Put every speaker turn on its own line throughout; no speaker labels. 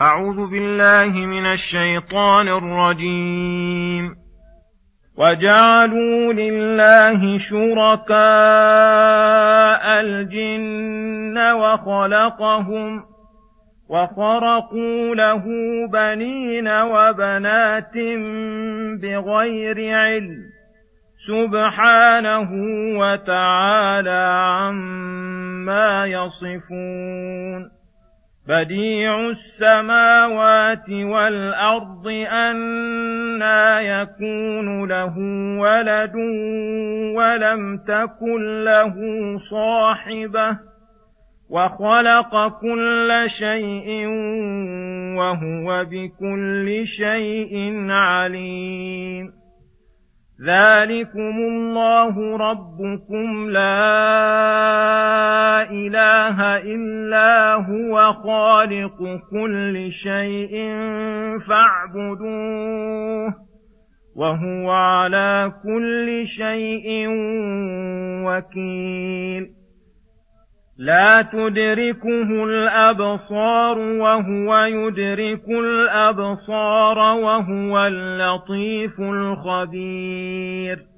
أعوذ بالله من الشيطان الرجيم. وجعلوا لله شركاء الجن وخلقهم وخرقوا له بنين وبنات بغير علم. سبحانه وتعالى عما يصفون. بديع السماوات والأرض انى يكون له ولد ولم تكن له صاحبة وخلق كل شيء وهو بكل شيء عليم. ذلكم الله ربكم لا إله إلا هو خالق كل شيء فاعبدوه وهو على كل شيء وكيل. لا تدركه الأبصار وهو يدرك الأبصار وهو اللطيف الخبير.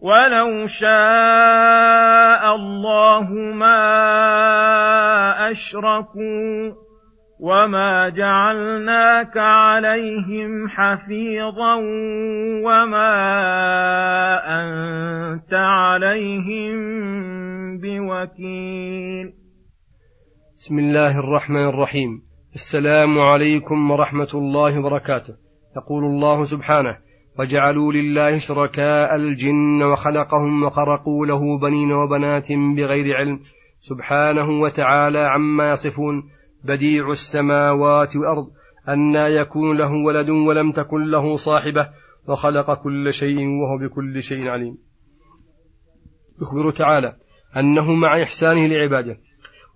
ولو شاء الله ما اشركوا وما جعلناك عليهم حفيظا وما انت عليهم بوكيل
بسم الله الرحمن الرحيم. السلام عليكم ورحمة الله وبركاته. يقول الله سبحانه وجعلوا لله شركاء الجن وخلقهم وخرقوا له بنين وبنات بغير علم سبحانه وتعالى عما يصفون. بديع السماوات والأرض أنى يكون له ولد ولم تكن له صاحبة وخلق كل شيء وهو بكل شيء عليم. يخبر تعالى أنه مع إحسانه لعباده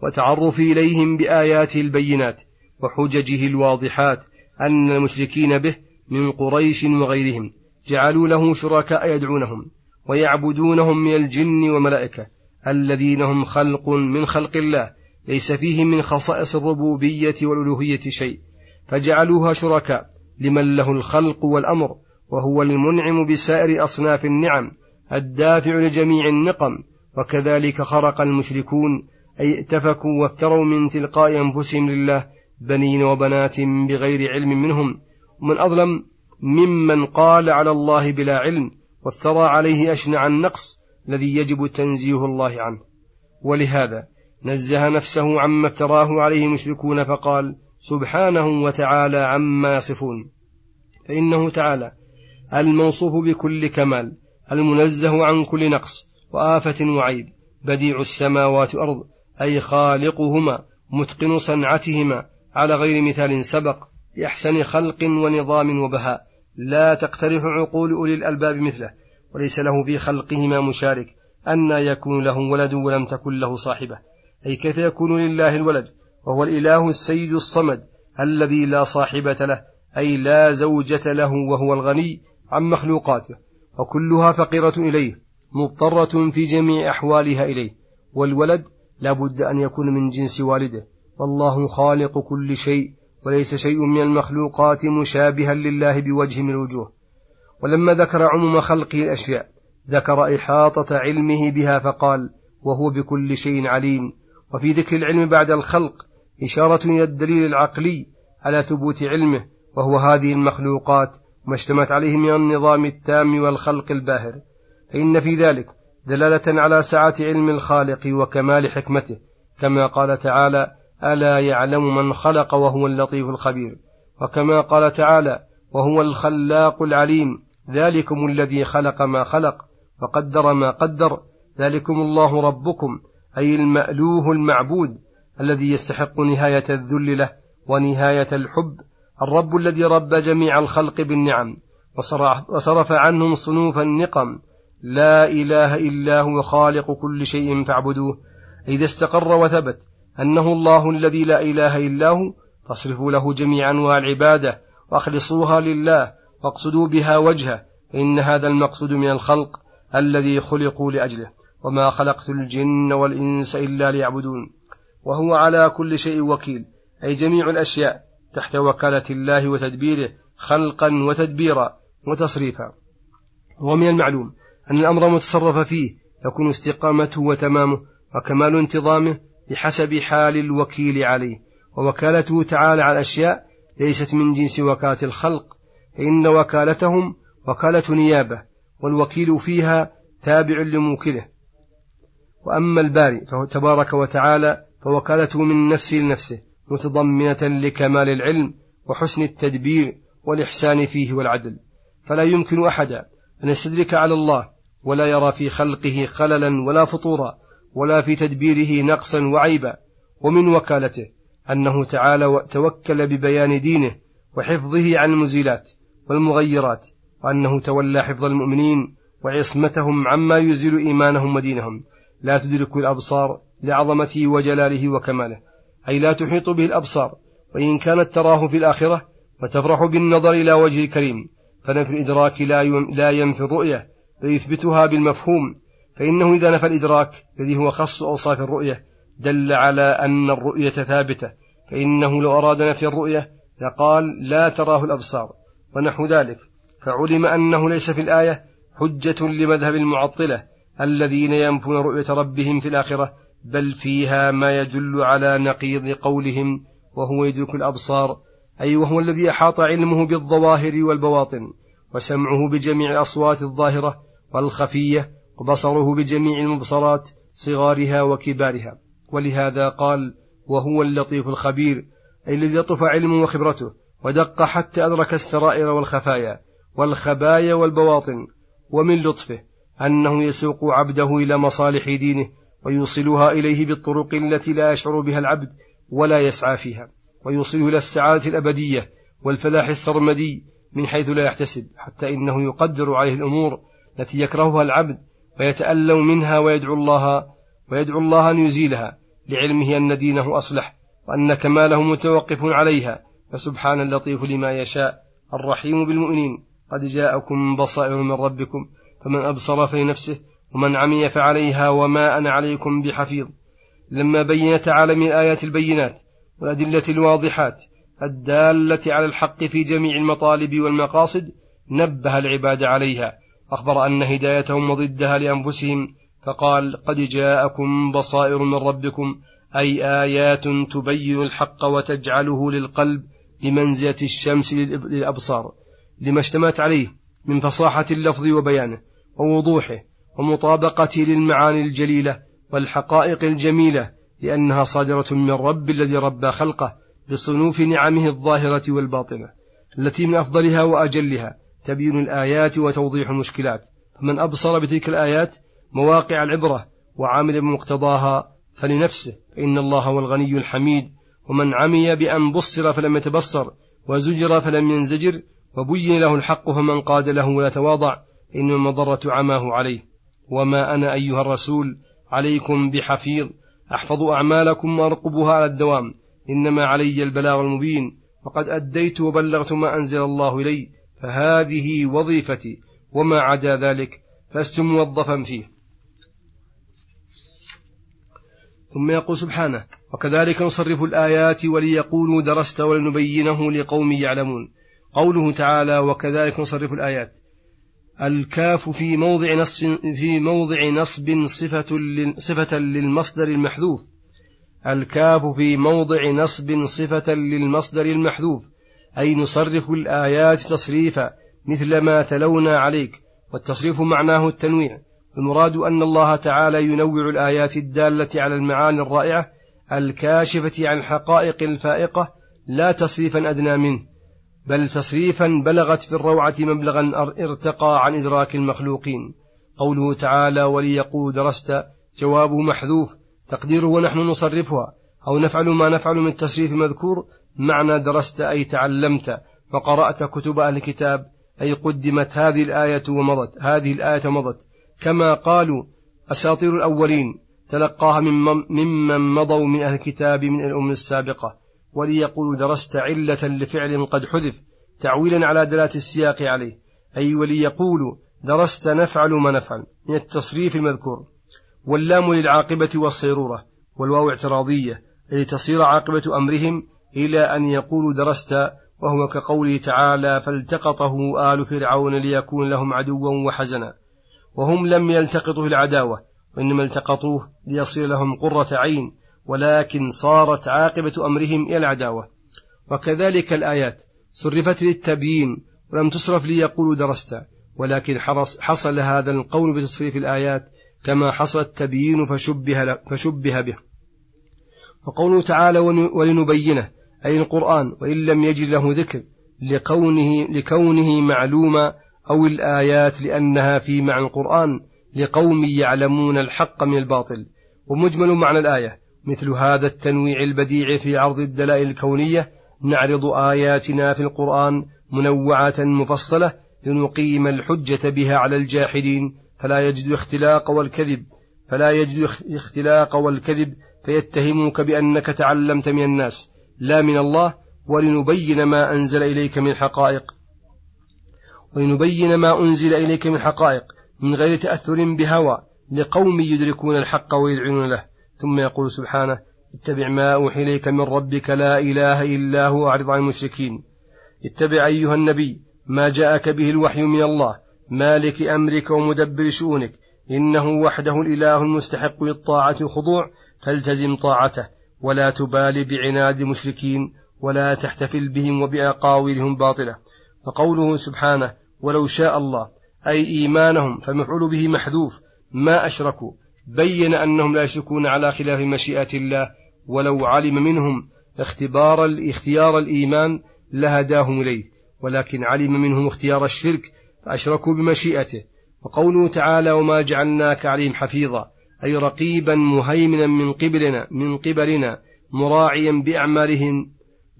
وتعرف إليهم بآياته البينات وحججه الواضحات أن المشركين به من قريش وغيرهم جعلوا له شركاء يدعونهم ويعبدونهم من الجن والملائكة الذين هم خلق من خلق الله ليس فيه من خصائص الربوبية والألوهية شيء فجعلوها شركاء لمن له الخلق والأمر وهو المنعم بسائر أصناف النعم الدافع لجميع النقم وكذلك خرق المشركون أي ائتفكوا وافتروا من تلقاء أنفسهم لله بنين وبنات بغير علم منهم ومن أظلم ممن قال على الله بلا علم وافترى عليه أشنع النقص الذي يجب تنزيه الله عنه. ولهذا نزه نفسه عما افتراه عليه المشركون فقال سبحانه وتعالى عما يصفون. فإنه تعالى الموصوف بكل كمال المنزه عن كل نقص وآفة وعيب بديع السماوات والأرض أي خالقهما متقن صنعتهما على غير مثال سبق. بأحسن خلق ونظام وبهاء. لا تقترح عقول أولي الألباب مثله وليس له في خلقهما مشارك أن يكون له ولد ولم تكن له صاحبة. أي كيف يكون لله الولد؟ وهو الإله السيد الصمد الذي لا صاحبة له أي لا زوجة له وهو الغني عن مخلوقاته. وكلها فقيرة إليه مضطرة في جميع أحوالها إليه. والولد لا بد أن يكون من جنس والده. والله خالق كل شيء وليس شيء من المخلوقات مشابها لله بوجه من الوجوه. ولما ذكر عموم خلقه الأشياء ذكر إحاطة علمه بها فقال وهو بكل شيء عليم وفي ذكر العلم بعد الخلق إشارة إلى الدليل العقلي على ثبوت علمه وهو هذه المخلوقات ما اشتمت عليه من النظام التام والخلق الباهر. فإن في ذلك دلالة على سعة علم الخالق وكمال حكمته كما قال تعالى ألا يعلم من خلق وهو اللطيف الخبير؟ وكما قال تعالى وهو الخلاق العليم ذلكم الذي خلق ما خلق وقدر ما قدر ذلكم الله ربكم أي المألوه المعبود الذي يستحق نهاية الذل له ونهاية الحب الرب الذي رب جميع الخلق بالنعم وصرف عنهم صنوف النقم لا إله إلا هو خالق كل شيء فاعبدوه إذا استقر وثبت أنه الله الذي لا إله إلا هو فاصرفوا له جميع أنواع العبادة وأخلصوها لله واقصدوا بها وجهه فإن هذا المقصود من الخلق الذي خلقوا لأجله وما خلقت الجن والإنس إلا ليعبدون. وهو على كل شيء وكيل أي جميع الأشياء تحت وكالة الله وتدبيره خلقا وتدبيرا وتصريفا. ومن المعلوم أن الأمر متصرف فيه يكون استقامته وتمامه وكمال انتظامه بحسب حال الوكيل عليه. ووكالته تعالى على الأشياء ليست من جنس وكالة الخلق فإن وكالتهم وكالة نيابة والوكيل فيها تابع لموكله. وأما الباري فهو تبارك وتعالى فوكالته من نفسه لنفسه متضمنة لكمال العلم وحسن التدبير والإحسان فيه والعدل. فلا يمكن أحدا أن يستدرك على الله ولا يرى في خلقه خللا ولا فطورا. ولا في تدبيره نقصا وعيبا ومن وكالته أنه تعالى توكل ببيان دينه وحفظه عن المزيلات والمغيرات وأنه تولى حفظ المؤمنين وعصمتهم عما يزيل إيمانهم ودينهم. لا تدرك الأبصار لعظمته وجلاله وكماله أي لا تحيط به الأبصار وإن كانت تراه في الآخرة وتفرح بالنظر إلى وجه الكريم فنفي الإدراك لا ينفي الرؤية فيثبتها بالمفهوم فإنه إذا نفى الإدراك الذي هو خص أوصاف الرؤية دل على أن الرؤية ثابتة. فإنه لو أراد نفي الرؤية لقال لا تراه الأبصار ونحو ذلك. فعلم أنه ليس في الآية حجة لمذهب المعطلة الذين ينفون رؤية ربهم في الآخرة بل فيها ما يدل على نقيض قولهم وهو يدرك الأبصار أي وهو الذي أحاط علمه بالظواهر والبواطن وسمعه بجميع الأصوات الظاهرة والخفية وبصره بجميع المبصرات صغارها وكبارها. ولهذا قال وهو اللطيف الخبير أي الذي لطف علمه وخبرته ودق حتى أدرك السرائر والخفايا والخبايا والبواطن ومن لطفه أنه يسوق عبده إلى مصالح دينه ويوصلها إليه بالطرق التي لا يشعر بها العبد ولا يسعى فيها ويوصله إلى السعادة الأبدية والفلاح السرمدي من حيث لا يحتسب حتى إنه يقدر عليه الأمور التي يكرهها العبد ويتألم منها ويدعو الله ويدعو الله أن يزيلها لعلمه أن دينه أصلح وأن كماله متوقف عليها فسبحان اللطيف لما يشاء الرحيم بالمؤمنين. قد جاءكم بصائر من ربكم فمن أبصر فلنفسه ومن عمي فعليها وما أنا عليكم بحفيظ. لما بين تعالى من الآيات البينات والأدلة الواضحات الدالة على الحق في جميع المطالب والمقاصد نبه العباد عليها. أخبر أن هدايتهم وضدها لأنفسهم فقال قد جاءكم بصائر من ربكم أي آيات تبين الحق وتجعله للقلب بمنزلة الشمس للأبصار لما اشتملت عليه من فصاحة اللفظ وبيانه ووضوحه ومطابقته للمعاني الجليلة والحقائق الجميلة لأنها صادرة من رب الذي ربى خلقه بصنوف نعمه الظاهرة والباطنة التي من أفضلها وأجلها تبين الآيات وتوضيح المشكلات. فمن أبصر بتلك الآيات مواقع العبرة وعامل بمقتضاها فلنفسه فإن الله هو الغني الحميد. ومن عمي بأن بصر فلم يتبصر وزجر فلم ينزجر وبين له الحق فمن قاد له ولا تواضع إنما المضرة عماه عليه. وما أنا أيها الرسول عليكم بحفيظ أحفظ أعمالكم وأرقبها على الدوام إنما علي البلاغ المبين. وقد أديت وبلغت ما أنزل الله إلي فهذه وظيفتي وما عدا ذلك لست موظفا فيه. ثم يقول سبحانه وكذلك نصرف الآيات وليقولوا درست ولنبينه لقوم يعلمون. قوله تعالى وكذلك نصرف الآيات. الكاف في موضع نص في موضع نصب صفة صفة للمصدر المحذوف. الكاف في موضع نصب صفة للمصدر المحذوف. أي نصرف الآيات تصريفا مثل ما تلونا عليك والتصريف معناه التنويع. المراد أن الله تعالى ينوع الآيات الدالة على المعاني الرائعة الكاشفة عن الحقائق الفائقة لا تصريفا أدنى منه بل تصريفا بلغت في الروعة مبلغا ارتقى عن إدراك المخلوقين. قوله تعالى وليقول درست جوابه محذوف. تقديره ونحن نصرفها أو نفعل ما نفعل من التصريف المذكور معنى درست أي تعلمت وقرأت كتب أهل الكتاب أي قدمت هذه الآية ومضت هذه الآية ومضت كما قالوا أساطير الأولين تلقاها ممن مضوا من أهل الكتاب من الأمم السابقة. وليقولوا درست علة لفعل قد حذف تعويلا على دلالة السياق عليه. أي وليقولوا درست نفعل ما نفعل من التصريف المذكور. واللام للعاقبة والصيرورة والواو اعتراضية أي تصير عاقبة أمرهم إلى أن يقولوا درست وهو كقوله تعالى فالتقطه آل فرعون ليكون لهم عدوا وحزنا. وهم لم يلتقطوا العداوة وإنما التقطوه ليصير لهم قرة عين ولكن صارت عاقبة أمرهم إلى العداوة. وكذلك الآيات صرفت للتبيين ولم تصرف ليقولوا درست. ولكن حصل هذا القول بتصريف الآيات كما حصل التبيين فشبه, فشبه به. وقوله تعالى ولنبينه. أي القرآن وإن لم يجد له ذكر لكونه, لكونه معلوما أو الآيات لأنها في معنى القرآن لقوم يعلمون الحق من الباطل. ومجمل معنى الآية مثل هذا التنويع البديع في عرض الدلائل الكونية نعرض آياتنا في القرآن منوعة مفصلة لنقيم الحجة بها على الجاحدين فلا يجد اختلاق والكذب فلا يجد اختلاق والكذب فيتهموك بأنك تعلمت من الناس. لا من الله ولنبين ما أنزل إليك من حقائق. ولنبين ما أنزل إليك من حقائق من غير تأثر بهوى لقوم يدركون الحق ويذعنون له. ثم يقول سبحانه اتبع ما أوحي إليك من ربك لا إله إلا هو أعرض عن المشركين. اتبع أيها النبي ما جاءك به الوحي من الله مالك أمرك ومدبر شؤونك إنه وحده الإله المستحق للطاعة والخضوع فالتزم طاعته. ولا تبالي بعناد المشركين ولا تحتفل بهم وبأقاويلهم باطلة. فقوله سبحانه ولو شاء الله أي إيمانهم فمفعول به محذوف. ما أشركوا. بين أنهم لا يشركون على خلاف مشيئة الله. ولو علم منهم اختبار اختيار الإيمان لهداهم إليه. ولكن علم منهم اختيار الشرك فأشركوا بمشيئته. وقوله تعالى وما جعلناك عليهم حفيظا. أي رقيبا مهيمنا من قبلنا من قبلنا مراعيا بأعمالهم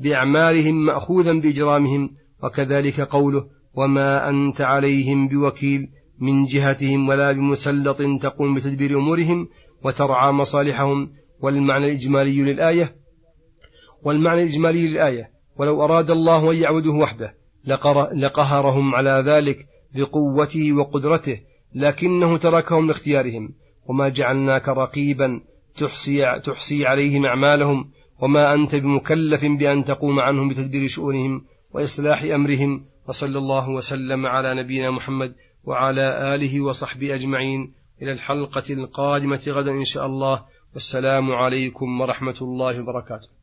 بأعمالهم مأخوذا بإجرامهم وكذلك قوله وما أنت عليهم بوكيل من جهتهم ولا بمسلط تقوم بتدبير أمورهم وترعى مصالحهم والمعنى الإجمالي للآية والمعنى الإجمالي للآية ولو أراد الله أن يعبده وحده لقهرهم على ذلك بقوته وقدرته لكنه تركهم لاختيارهم وما جعلناك رقيبا تحصي, تحصي عليهم أعمالهم وما أنت بمكلف بأن تقوم عنهم بتدبير شؤونهم وإصلاح أمرهم وصلى الله وسلم على نبينا محمد وعلى آله وصحبه أجمعين. إلى الحلقة القادمة غدا إن شاء الله. والسلام عليكم ورحمة الله وبركاته.